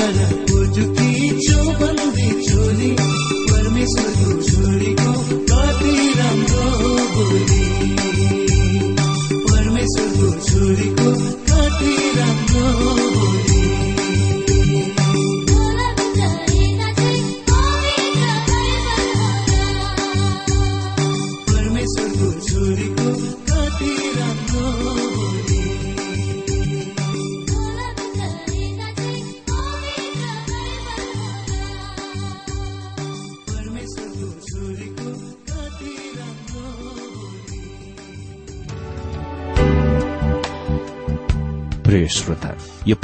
प्रिय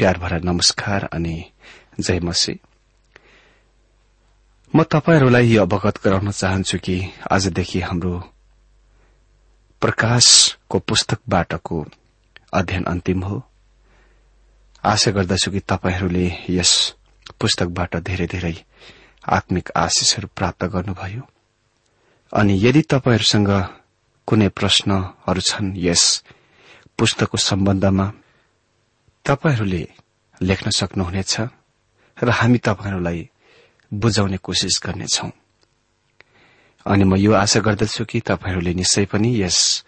प्यार भरा नमस्कार अनि जय मसे म तपाईँहरूलाई यो अवगत गराउन चाहन्छु कि आजदेखि हाम्रो प्रकाशको पुस्तकबाटको अध्ययन अन्तिम हो। आशा गर्दछु कि तपाईँहरूले यस पुस्तकबाट धेरै धेरै आत्मिक आशिषहरू प्राप्त गर्नुभयो। अनि यदि तपाईँहरूसँग कुनै प्रश्नहरू छन् यस पुस्तकको सम्बन्धमा तपाईँहरूले लेख्न सक्नुहुनेछ र हामी तपाईँहरूलाई बुझाउने कोसिस गर्नेछौ। अनि म यो आशा गर्दछु कि तपाईँहरूले निश्चय पनि यस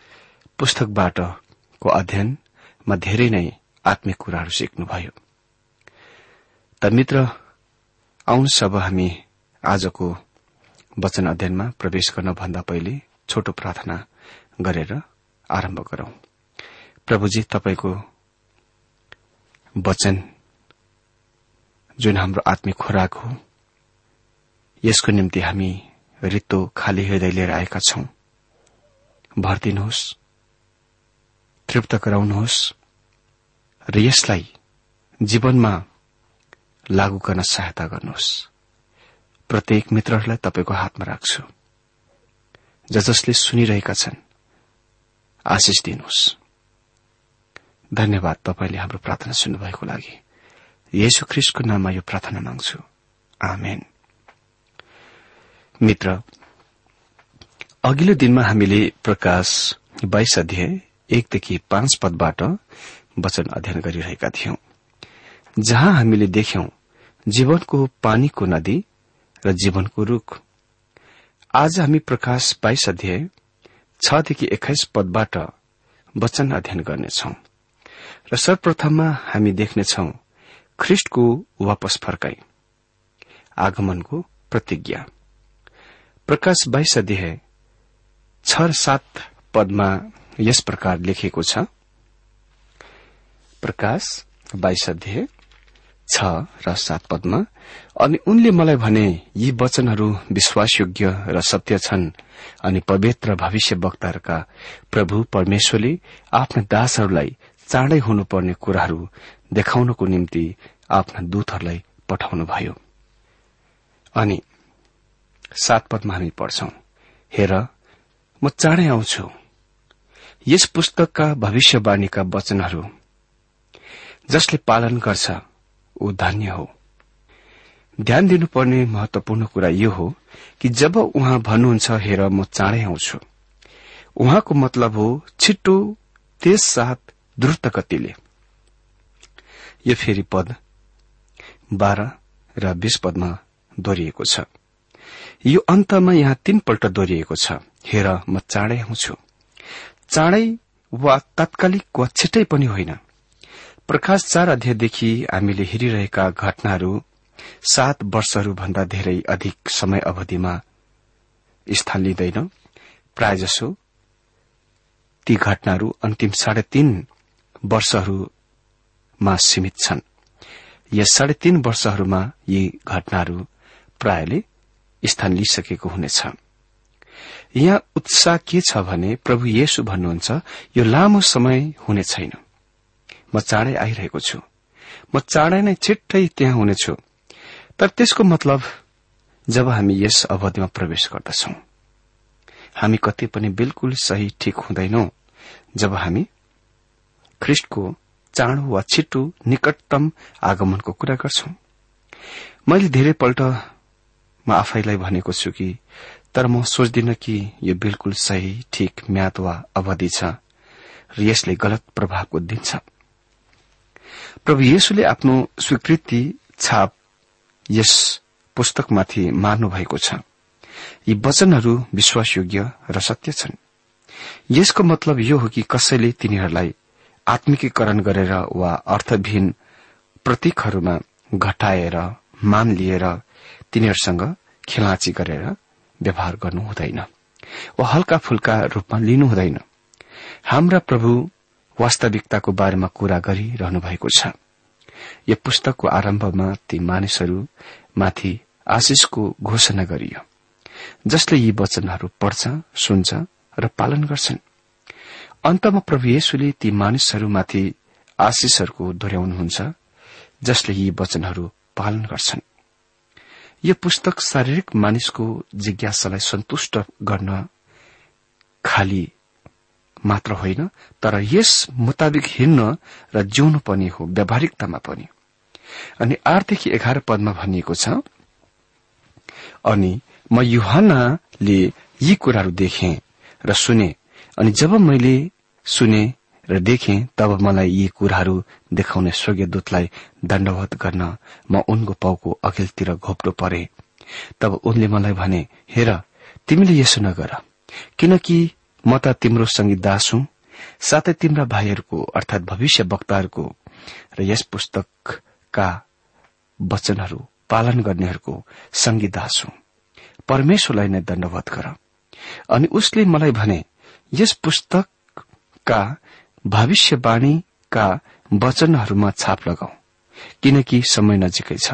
पुस्तकबाट को अध्ययनमा धेरै नै आत्मिक कुराहरू सिक्नुभयो। त मित्र आउनुहोस् अब हामी आजको वचन अध्ययनमा प्रवेश गर्नभन्दा पहिले छोटो प्रार्थना गरेर आरम्भ गरौं। प्रभुजी तपाईँको वचन जुन हाम्रो आत्मिक खोराक हो यसको निम्ति हामी रित्तो खाली हृदय लिएर आएका छौं। भरिदिनुहोस् तृप्त गराउनुहोस् र यसलाई जीवनमा लागू गर्न सहायता गर्नुहोस्। प्रत्येक मित्रहरूलाई तपाईँको हातमा राख्छु। ज जसले सुनिरहेका छन् आशिष दिनुहोस्। धन्यवाद तपाईँले हाम्रो प्रार्थना सुन्नुभएको लागि। येशु ख्रिस्टको नाममा यो प्रार्थना माग्छु। आमेन। मित्र अघिल्लो दिनमा हामीले प्रकाश बाइस अध्याय एकदेखि पाँच पदबाट वचन अध्ययन गरिरहेका थियौं जहाँ हामीले देख्यौं जीवनको पानीको नदी र जीवनको रूख। आज हामी प्रकाश बाइस अध्याय छदेखि एक्काइस पदबाट वचन अध्ययन गर्नेछौं। र सर्वप्रथममा हामी देख्नेछौ ख्रिष्टको वापस फर्काई। आगमनको प्रतिज्ञा। प्रकाश बाइस अध्याय छ सात पदमा यस प्रकार लेखिएको छ। प्रकाश बाइस अध्याय छ र सात पदमा अनि उनले मलाई भने यी वचनहरू विश्वासयोग्य र सत्य छन् अनि पवित्र भविष्य वक्ताहरूका प्रभु परमेश्वरले आफ्ना दासहरूलाई चाँडै हुनुपर्ने कुराहरू देखाउनको निम्ति आफ्ना दूतहरूलाई पठाउनुभयो। अनि सात पदमा हामी पढ्छौ हेर म चाँडै आउँछु। यस पुस्तकका भविष्यवाणीका वचनहरू जसले पालन गर्छ ऊ धन्य हो। ध्यान दिनुपर्ने महत्वपूर्ण कुरा यो हो कि जब उहाँ भन्नुहुन्छ हेर म चाँडै आउँछु। उहाँको मतलब हो छिट्टो त्यस साथ द्रुत गतिले यो फेरि पद बाह्र र बीस पदमा दोहोरिएको छ। यो अन्तमा यहाँ तीनपल्ट दोहोरिएको छ। हेर म चाँडै आउँछु चाँडै वा तात्कालिक वा छिट्टै पनि होइन। प्रकाश चार अध्यायदेखि हामीले हेरिरहेका घटनाहरू सात वर्षहरूभन्दा धेरै अधिक समय अवधिमा स्थान लिँदैन। प्रायजसो ती घटनाहरू अन्तिम साढे तीन वर्षहरूमा सीमित छन्। यस साढे तीन वर्षहरूमा यी घटनाहरू प्रायले स्थान लिइसकेको हुनेछ। यहाँ उत्साह के छ भने प्रभु येशु भन्नुहुन्छ यो लामो समय हुने छैन। म चाँडै आइरहेको छु। म चाँडै नै छिट्टै त्यहाँ हुनेछु। तर त्यसको मतलब जब हामी यस अवधिमा प्रवेश गर्दछौं हामी कति पनि बिल्कुल सही ठिक हुँदैनौ जब हामी ख्रिष्टको चाँडो वा छिटो निकटतम आगमनको कुरा गर्छौं। मैले धेरैपल्ट म आफैलाई भनेको छु कि तर म सोच्दिन कि यो बिल्कुल सही ठिक म्याद वा अवधि छ र यसले गलत प्रभावको दिन्छ प्रभु येशुले आफ्नो स्वीकृति छाप यस पुस्तकमाथि मार्नु भएको छ। यी वचनहरू विश्वासयोग्य र सत्य छन्। यसको मतलब यो हो कि कसैले तिनीहरूलाई आत्मिकीकरण गरेर वा अर्थविहीन प्रतीकहरूमा घटाएर मान लिएर तिनीहरूसँग खेलाची गरेर व्यवहार गर्नु हुँदैन। वा हल्का फुल्का रूपमा लिनु हुँदैन। हाम्रा प्रभु वास्तविकताको बारेमा कुरा गरिरहनु भएको छ। यो पुस्तकको आरम्भमा ती मानिसहरूमाथि आशिषको घोषणा गरियो। जसले यी वचनहरू पढ्छ सुन्छ र पालन गर्छन्। अन्तमा प्रभु येशुले ती मानिसहरूमाथि आशिषहरूको दोहोऱ्याउनुहुन्छ जसले यी वचनहरू पालन गर्छन्। यो पुस्तक शारीरिक मानिसको जिज्ञासालाई सन्तुष्ट गर्न खाली मात्र होइन तर यस मुताबिक हिँड्न र जिउनु पनि हो व्यावहारिकतामा पनि। अनि आठदेखि एघार पदमा भनिएको छ अनि म युहानले यी कुराहरू देखे र सुने। अनि जब मैले सुने र देखे तब मलाई यी कुराहरू देखाउने स्वर्गीय दूतलाई दण्डवत गर्न म उनको पाउको अघिल्तिर घोप्टो परे। तब उनले मलाई भने हेर तिमीले यसो नगर किनकि म त तिम्रो संगीत हुँ साथै तिम्रा भाइहरूको अर्थात भविष्य वक्ताहरूको र यस पुस्तकका वचनहरू पालन गर्नेहरूको संगीत हुँ। परमेश्वरलाई नै दण्डवत गर। अनि उसले मलाई भने यस पुस्तकका भविष्यवाणीका वचनहरूमा छाप लगाऊ किनकि समय नजिकै छ।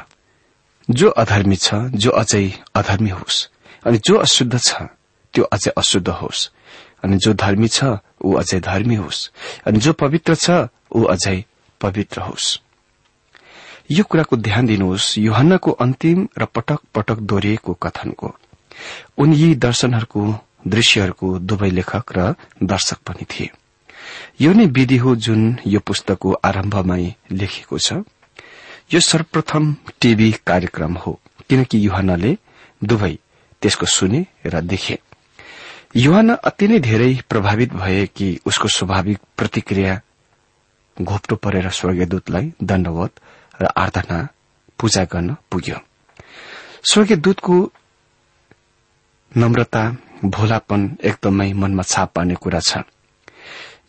जो अधर्मी छ जो अझै अधर्मी होस् अनि जो अशुद्ध छ त्यो अझै अशुद्ध होस् अनि जो धर्मी छ ऊ अझै धर्मी होस् अनि जो पवित्र छ ऊ अझै पवित्र होस्। यो कुराको ध्यान दिनुहोस् युहन्नको अन्तिम र पटक पटक दोहोरिएको कथनको। उनी यी दर्शनहरूको दृश्यहरूको दुवै लेखक र दर्शक पनि थिए। यो नै विधि हो जुन यो पुस्तकको आरम्भमै लेखिएको छ। यो सर्वप्रथम टीभी कार्यक्रम हो किनकि युहानले दुवै त्यसको सुने र देखे। युहान अति नै धेरै प्रभावित भए कि उसको स्वाभाविक प्रतिक्रिया घोप्टो परेर स्वर्गीयदूतलाई दण्डवत र आराधना पूजा गर्न पुग्यो। स्वर्गीयदूतको नम्रता भोलापन एकदमै मनमा छाप पार्ने कुरा छ।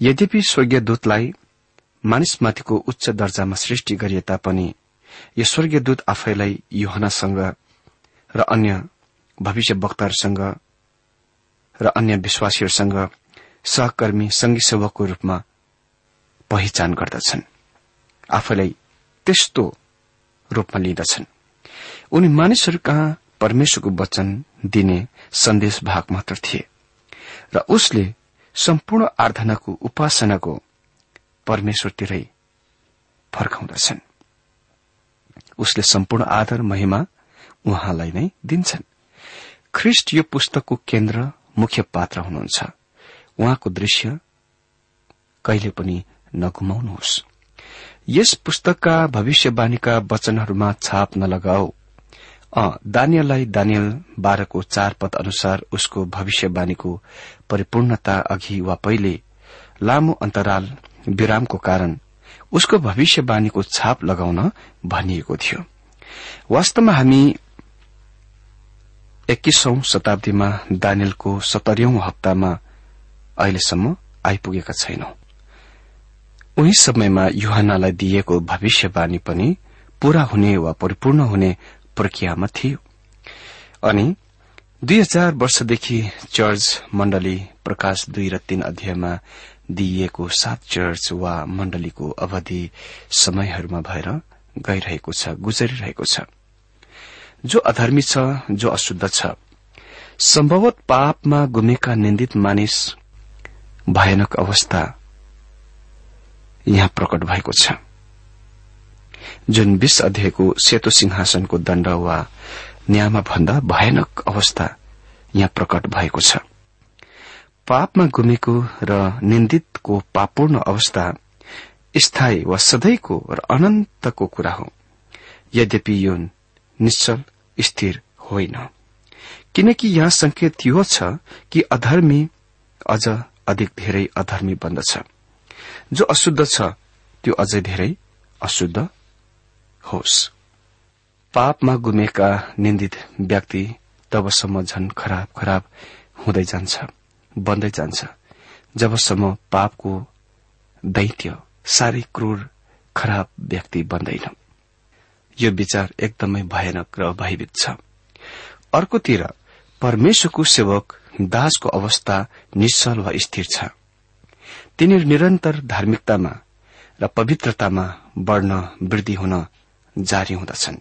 यद्यपि स्वर्गीय दूतलाई मानिसमाथिको उच्च दर्जामा सृष्टि गरिए तापनि यो स्वर्गीय दूत आफैलाई युहनासँग र अन्य भविष्य वक्ताहरूसँग र अन्य विश्वासीहरूसँग सहकर्मी संघी सेवकको रूपमा पहिचान गर्दछन्। आफैलाई त्यस्तो रूपमा लिँदछन्। उनी मानिसहरू कहाँ परमेश्वरको वचन दिने सन्देश भाग मात्र थिए र उसले सम्पूर्ण आराधनाको उपासनाको परमेश्वरतिरै फर्काउँदछन्। उसले सम्पूर्ण आदर महिमा उहाँलाई नै दिन्छन्। ख्रिष्ट यो पुस्तकको केन्द्र मुख्य पात्र हुनुहुन्छ। उहाँको दृश्य कहिले पनि नगुमाउनुहोस्। यस पुस्तकका भविष्यवाणीका वचनहरूमा छाप नलगाऊ। दानियललाई दानियल बाह्रको चार पद अनुसार उसको भविष्यवाणीको परिपूर्णता अघि वा पहिले लामो अन्तराल विरामको कारण उसको भविष्यवाणीको छाप लगाउन भनिएको थियो। वास्तवमा हामी एक्कीसौं शताब्दीमा दानियलको सत्तरीौं हप्तामा अहिलेसम्म आइपुगेका छैनौं। उही समयमा युहानालाई दिइएको भविष्यवाणी पनि पूरा हुने वा परिपूर्ण हुने प्रक्रियामा थियो। अनि दुई हजार वर्षदेखि चर्च मण्डली प्रकाश दुई र तीन अध्यायमा दिइएको सात चर्च वा मण्डलीको अवधि समयहरूमा भएर गइरहेको छ गुजरिरहेको छ। जो अधर्मी छ जो अशुद्ध छ सम्भवत पापमा गुमेका निन्दित मानिस भयानक अवस्था यहाँ प्रकट भएको छ। जुन विश्व अध्ययको सेतो सिंहासनको दण्ड वा न्यायमा भन्दा भयानक अवस्था यहाँ प्रकट भएको छ। पापमा गुमेको र निन्दितको पापूर्ण अवस्था स्थायी वा सधैँको र अनन्तको कुरा हो। यद्यपि यो निश्चल स्थिर होइन। किनकि यहाँ संकेत यो छ कि अधर्मी अझ अधिक धेरै अधर्मी बन्दछ। जो अशुद्ध छ त्यो अझै धेरै अशुद्ध होस्। पापमा गुमेका निन्दित व्यक्ति तबसम्म झन खराब खराब हुँदै जान्छ बन्दै जान्छ। जबसम्म पापको दैत्य साह्रै क्रूर खराब व्यक्ति बन्दैन। यो विचार एकदमै भयानक र भयभीत छ। अर्कोतिर परमेश्वरको सेवक दासको अवस्था निश्चल वा स्थिर छ। तिनीहरू निरन्तर धार्मिकतामा र पवित्रतामा बढ़न वृद्धि हुन जारी हुँदछन्।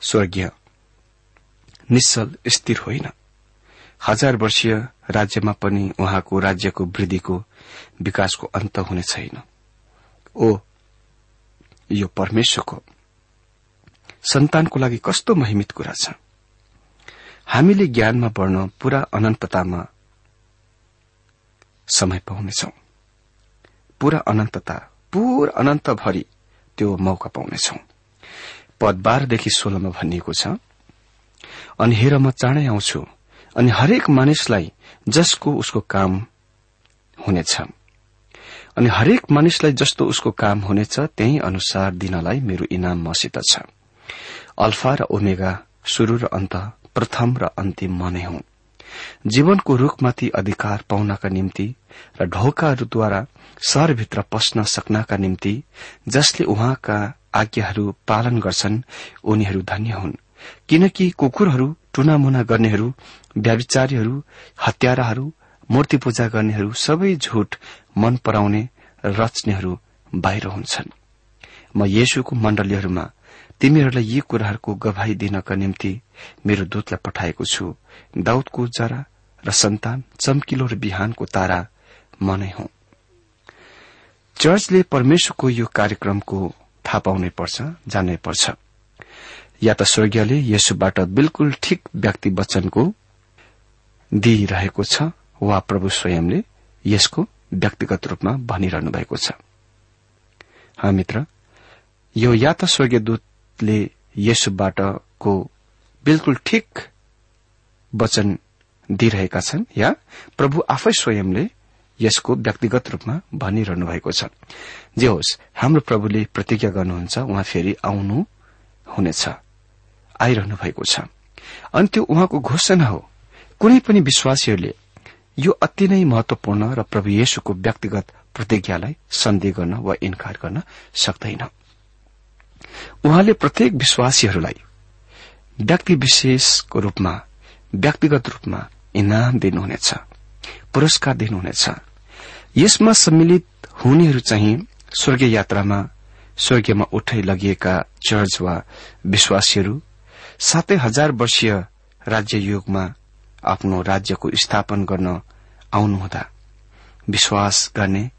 स्वर्गीय निश्चल स्थिर होइन। हजार वर्षीय राज्यमा पनि उहाँको राज्यको वृद्धिको विकासको अन्त हुने छैन। ओ यो परमेश्वरको सन्तानको लागि कस्तो महिमित कुरा छ। हामीले ज्ञानमा बढ़न पूरा अनन्ततामा समय पाउनेछौ। पूरा अनन्तता पूरा अनन्तभरि त्यो मौका पाउनेछौ। पद बाह्रदेखि सोह्रमा भनिएको छ अनि हेर म चाँडै आउँछु अनि हरेक मानिसलाई जसको उसको काम हुनेछ अनि हरेक मानिसलाई जस्तो उसको काम हुनेछ त्यही अनुसार दिनलाई मेरो इनाम मसित छ। अल्फा र ओमेगा शुरू र अन्त प्रथम र अन्तिम म नै हुँ जीवनको रूखमाथि अधिकार पाउनका निम्ति र ढोकाहरूद्वारा शहरभित्र पस्न सक्नका निम्ति जसले उहाँका आज्ञाहरू पालन गर्छन् उनीहरू धन्य हुन्। किनकि कुकुरहरू टुनामुना गर्नेहरू व्याविचारीहरू हत्याराहरू मूर्ति पूजा गर्नेहरू सबै झुट मन पराउने रच्नेहरू बाहिर हुन्छन्। म येशुको मण्डलीहरूमा तिमीहरूलाई यी कुराहरूको गवाई दिनका निम्ति मेरो दूतलाई पठाएको छु। दाउदको जरा र सन्तान चम्किलो र बिहानको तारा म नै चर्चले परमेश्वरको यो कार्यक्रमको थाहा पाउनै पर्छ जान्नै पर्छ। या त स्वर्गीयले यसुबाट बिल्कुल ठिक व्यक्ति वचनको दिइरहेको छ वा प्रभु स्वयंले यसको व्यक्तिगत रूपमा भनिरहनु भएको छ। मित्र यो या त स्वर्गीय दूतले यसुबाटको बिल्कुल ठिक वचन दिइरहेका छन् या प्रभु आफै स्वयंले यसको व्यक्तिगत रूपमा भनिरहनु भएको छ। जे होस् हाम्रो प्रभुले प्रतिज्ञा गर्नुहुन्छ उहाँ फेरि आउनु हुनेछ आइरहनु भएको छ। अनि त्यो उहाँको घोषणा हो। कुनै पनि विश्वासीहरूले यो अति नै महत्वपूर्ण र प्रभु येशुको व्यक्तिगत प्रतिज्ञालाई सन्देह गर्न वा इन्कार गर्न सक्दैन। उहाँले प्रत्येक विश्वासीहरूलाई व्यक्ति विशेषको रूपमा व्यक्तिगत रूपमा इनाम दिनुहुनेछ पुरस्कार दिनुहुनेछ। यसमा सम्मिलित हुनेहरू चाहिँ स्वर्गीय यात्रामा स्वर्गीयमा उठाइ लगिएका चर्च वा विश्वासीहरू सातै हजार वर्षीय राज्य युगमा आफ्नो राज्यको स्थापन गर्न आउनुहुँदा विश्वास गर्ने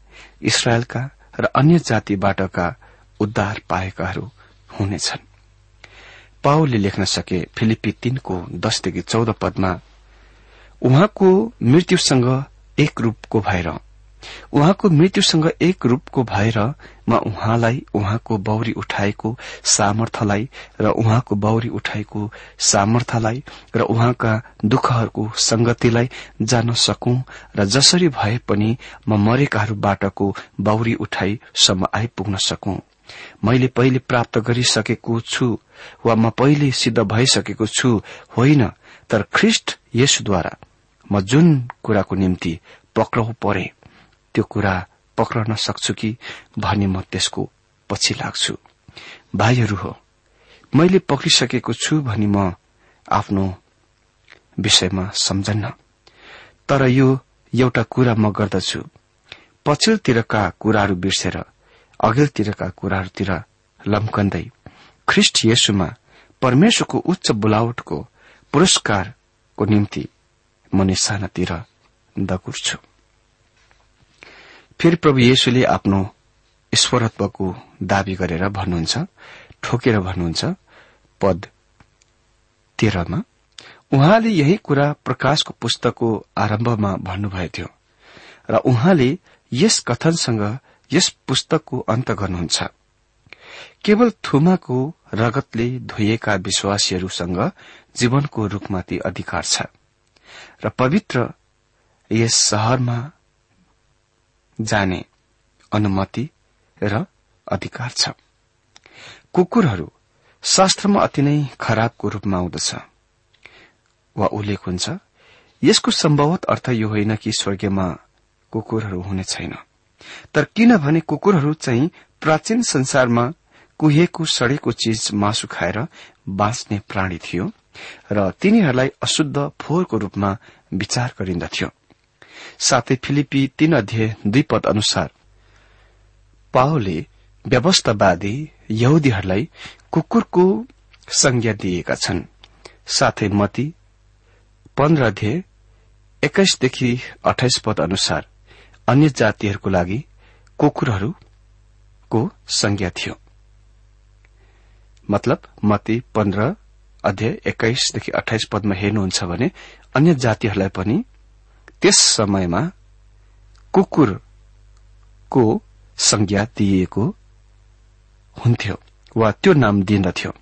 इसरायलका र अन्य जातिबाटका उद्धार पाएकाहरू हुनेछन्। पाओले लेख्न सके फिलिपी तीनको दसदेखि चौध पदमा उहाँको मृत्युसँग एक रूपको भएर उहाँको मृत्युसँग एक रूपको भएर म उहाँलाई उहाँको बौरी उठाएको सामर्थ्यलाई र उहाँको बौरी उठाएको सामर्थ्यलाई र उहाँका दुःखहरूको संगतिलाई जान्न सकौं र जसरी भए पनि म मरेकाहरूबाटको बौरी उठाईसम्म आइपुग्न सकौं। मैले पहिले प्राप्त गरिसकेको छु वा म पहिले सिद्ध भइसकेको छु होइन तर ख्रिष्ट यसद्वारा म जुन कुराको निम्ति पक्राउ परे त्यो कुरा पक्रन सक्छु कि भनी म त्यसको पछि लाग्छु। भाइहरू हो मैले पक्रिसकेको छु भनी म आफ्नो विषयमा सम्झन्न तर यो एउटा कुरा म गर्दछु। पछिल्लोतिरका कुराहरू बिर्सेर अघिल्तिरका कुराहरूतिर लम्कन्दै ख्रिष्ट येशुमा परमेश्वरको उच्च बोलावटको पुरस्कारको निम्ति म निशानातिर दगुर्छु। फेरि प्रभु येशुले आफ्नो ईश्वरत्वको दावी गरेर भन्नुहुन्छ ठोकेर भन्नुहुन्छ पद तेह्रमा उहाँले यही कुरा प्रकाशको पुस्तकको आरम्भमा भन्नुभएको थियो र उहाँले यस कथनसँग यस पुस्तकको अन्त गर्नुहुन्छ। केवल थुमाको रगतले धोइएका विश्वासीहरूसँग जीवनको रूखमाथि अधिकार छ र पवित्र यस शहरमा जाने अनुमति र अधिकार छ। कुकुरहरू शास्त्रमा अति नै खराबको रूपमा आउँदछ। वा उल्लेख हुन्छ यसको सम्भवत अर्थ यो होइन कि स्वर्गीयमा कुकुरहरू हुने छैन। तर किनभने कुकुरहरू चाहिँ प्राचीन संसारमा कुहिएको सडेको चिज मासु खाएर बाँच्ने प्राणी थियो र तिनीहरूलाई अशुद्ध फोहोरको रूपमा विचार गरिन्दथ्यो। साथै फिलिपी तीन अध्यय दुई पद अनुसार पाओले व्यवस्थावादी यहुदीहरूलाई कुकुरको संज्ञा दिएका छन्। साथै मती पन्ध्र अध्यय एक्काइसदेखि अठाइस पद अनुसार अन्य जातिहरूको लागि कुकुरहरूको संज्ञा थियो। मतलब मती पन्ध्र अध्यय एक्काइसदेखि अठाइस पदमा हेर्नुहुन्छ भने अन्य जातिहरूलाई पनि त्यस समयमा कुकुरको संज्ञा दिइएको हुन्थ्यो वा त्यो नाम दिइन्दथ्यो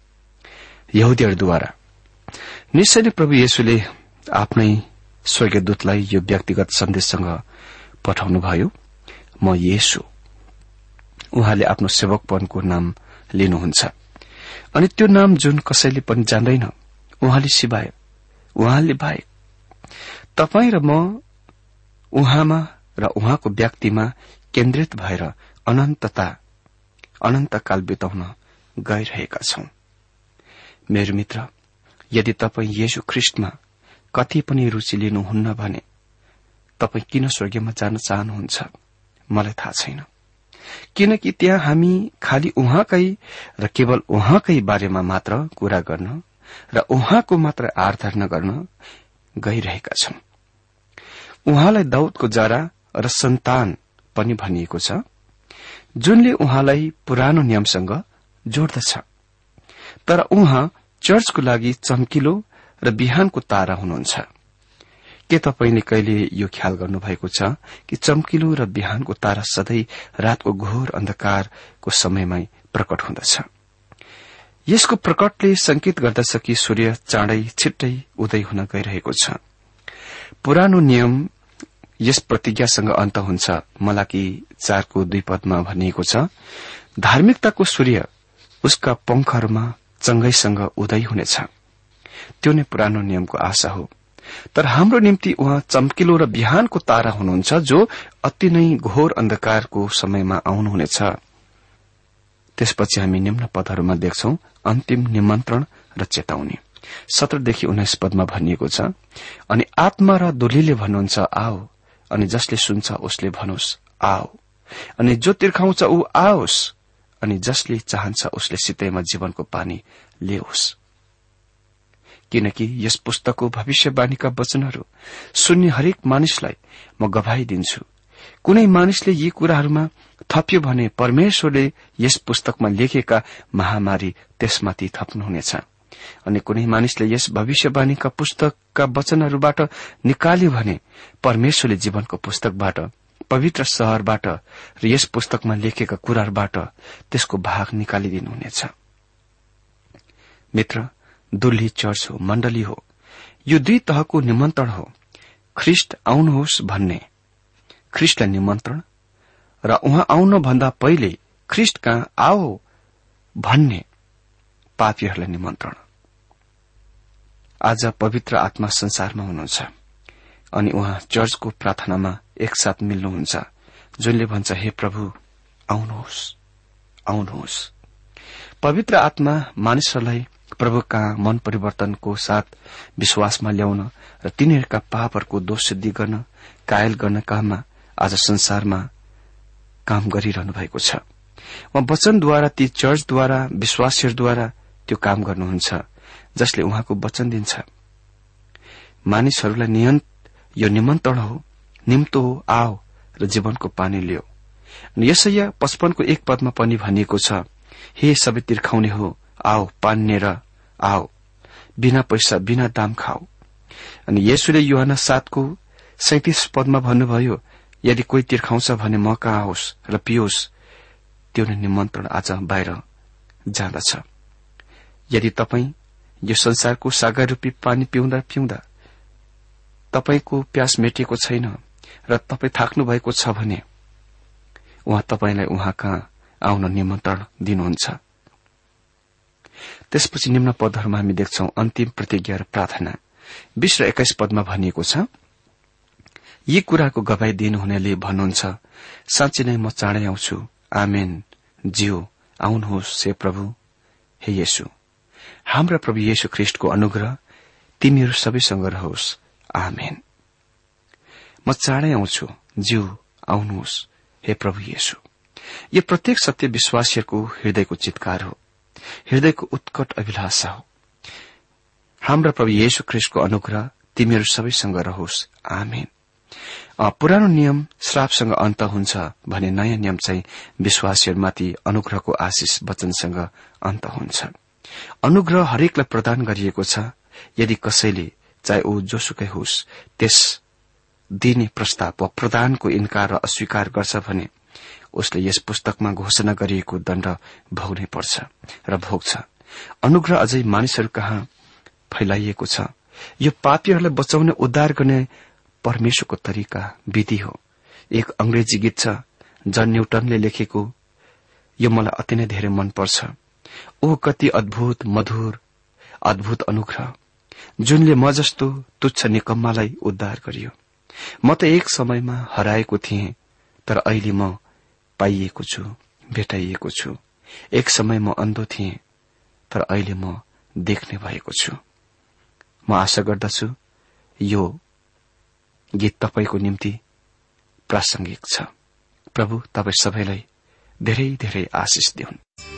यहुदीहरूद्वारा। निश्चय नै प्रभु येशुले आफ्नै स्वर्गीयदूतलाई यो व्यक्तिगत सन्देशसँग पठाउनुभयो। म येशु। उहाँले आफ्नो सेवकपनको नाम लिनुहुन्छ। अनि त्यो नाम जुन कसैले पनि जान्दैन उहाँले सिवाय उहाँले बाहेक तपाईँ र म उहाँमा र उहाँको व्यक्तिमा केन्द्रित भएर अनन्तता अनन्तकाल बिताउन गइरहेका छौं। मेरो मित्र यदि तपाईँ येशु ख्रिष्टमा कति पनि रूचि लिनुहुन्न भने तपाईँ किन स्वर्गीयमा जान चाहनुहुन्छ? मलाई थाहा छैन। किनकि त्यहाँ हामी खालि उहाँकै र केवल उहाँकै बारेमा मात्र कुरा गर्न र उहाँको मात्र आराधना गर्न गइरहेका छौं। उहाँलाई दाउदको जरा र सन्तान पनि भनिएको छ जुनले उहाँलाई पुरानो नियमसँग जोड्दछ। तर उहाँ चर्चको लागि चम्किलो र बिहानको तारा हुनुहुन्छ। के तपाईँले कहिले यो ख्याल गर्नुभएको छ कि चम्किलो र बिहानको तारा सधैँ रातको घोर अन्धकारको समयमै प्रकट हुँदछ? यसको प्रकटले संकेत गर्दछ कि सूर्य चाँडै छिट्टै उदय हुन गइरहेको छ। पुरानो नियम यस प्रतिज्ञासँग अन्त हुन्छ। मलाकी चारको दुई पदमा भनिएको छ धार्मिकताको सूर्य उसका पंखहरूमा चंगैसँग उदय हुनेछ। त्यो नै पुरानो नियमको आशा हो। तर हाम्रो निम्ति उहाँ चम्किलो र बिहानको तारा हुनुहुन्छ जो अति नै घोर अन्धकारको समयमा आउनुहुनेछ। त्यसपछि हामी निम्न पदहरूमा देख्छौ अन्तिम निमन्त्रण र चेतावनी। सत्रदेखि उन्नाइस पदमा भनिएको छ अनि आत्मा र दोलीले भन्नुहुन्छ आओ अनि जसले सुन्छ उसले भनोस् आओ अनि जो तिर्खाउँछ ऊ आओस्। अनि जसले चाहन्छ उसले सितैमा जीवनको पानी ल्याओस् किनकि यस पुस्तकको भविष्यवाणीका वचनहरू सुन्ने हरेक मानिसलाई म गवाई दिन्छु। कुनै मानिसले यी कुराहरूमा थप्यो भने परमेश्वरले यस पुस्तकमा लेखेका महामारी त्यसमाथि थप्नुहुनेछ। अनि कुनै मानिसले यस भविष्यवाणीका पुस्तकका वचनहरूबाट निकाल्यो भने परमेश्वरले जीवनको पुस्तकबाट पवित्र शहरबाट र यस पुस्तकमा लेखेका कुराहरूबाट त्यसको भाग निकालिदिनुहुनेछ। मित्र दुल्ली चर्च हो मण्डली हो। यो दुई तहको निमन्त्रण हो। ख्रिष्ट आउनुहोस् भन्ने। ख्रिष्टलाई निमन्त्रण। र उहाँ आउनुभन्दा पहिले ख्रिष्ट कहाँ आओ भन्ने पापीहरूलाई निमन्त्रण। आज पवित्र आत्मा संसारमा हुनुहुन्छ। अनि उहाँ चर्चको प्रार्थनामा एकसाथ मिल्नुहुन्छ। जुनले भन्छ हे प्रभु आउनुहोस्। आउनुहोस्। पवित्र आत्मा मानिसहरूलाई प्रभु मन परिवर्तनको साथ विश्वासमा ल्याउन र तिनीहरूका पापहरूको दोष सिद्धि गर्न कायल गर्न काममा आज संसारमा काम गरिरहनु भएको छ। उहाँ वचनद्वारा ती चर्चद्वारा विश्वासीहरूद्वारा त्यो काम गर्नुहुन्छ जसले उहाँको वचन दिन्छ। मानिसहरूलाई यो निमन्त्रण हो निम्तो हो आओ र जीवनको पानी लियो। यसैया पचपनको एक पदमा पनि भनिएको छ हे सबै तिर्खाउने हो आओ पान्ने र आओ बिना पैसा बिना दाम खाऊ। अनि यसुले युवाना सातको सैतिस पदमा भन्नुभयो यदि कोही तिर्खाउँछ भने म कहाँ होस् र पियोस् त्यो नै निमन्त्रण आज बाहिर जाँदछ। यदि तपाईँ यो संसारको सागर रूपी पानी पिउँदा पिउँदा तपाईँको प्यास मेटिएको छैन र तपाईँ थाक्नु भएको छ भने उहाँ तपाईँलाई उहाँ कहाँ आउन निमन्त्रण दिनुहुन्छ? त्यसपछि निम्न पदहरूमा हामी देख्छौ अन्तिम प्रतिज्ञा र प्रार्थना। बीस र एक्काइस पदमा भनिएको छ यी कुराको गवाई दिनुहुनेले भन्नुहुन्छ साँच्ची नै म चाँडै आउँछु। आमेन। जियो आउनुहोस् हे प्रभु हे येशु। हाम्रा प्रभु येशु ख्रिष्टको अनुग्रह तिमीहरू सबैसँग रहोस्। आमेन। म चाँडै आउँछु। जिउ आउनुहोस् हे प्रभु येशु। यो प्रत्येक सत्य विश्वासीहरूको हृदयको चितकार हो। हृदयको उत्कट अभिलाषा हो। हाम्रा प्रभु येशु ख्रिस्टको अनुग्रह तिमीहरू सबैसँग रहोस्। आमेन। पुरानो नियम श्रापसँग अन्त हुन्छ भने नयाँ नियम चाहिँ विश्वासीहरूमाथि अनुग्रहको आशिष वचनसँग अन्त हुन्छ। अनुग्रह हरेकलाई प्रदान गरिएको छ। यदि कसैले चाहे ऊ जोसुकै होस् त्यस दिने प्रस्ताव वा प्रदानको इन्कार र अस्वीकार गर्छ भने उसले यस पुस्तकमा घोषणा गरिएको दण्ड भोग्नै पर्छ र भोग्छ। अनुग्रह अझै मानिसहरू कहाँ फैलाइएको छ? यो पापीहरूलाई बचाउने उद्धार गर्ने परमेश्वरको तरिका विधि हो। एक अंग्रेजी गीत छ जन न्यूटनले लेखेको यो मलाई अति नै धेरै मनपर्छ ओ कति अद्भुत मधुर अद्भुत अनुग्रह जुनले म जस्तो तुच्छ निकम्मालाई उद्धार गरियो। म त एक समयमा हराएको थिएँ तर अहिले म पाइएको छु भेटाइएको छु। एक समय म अन्धो थिएँ तर अहिले म देख्ने भएको छु। म आशा गर्दछु यो गीत तपाईँको निम्ति प्रासंगिक छ। प्रभु तपाईँ सबैलाई धेरै धेरै आशिष दिउन्।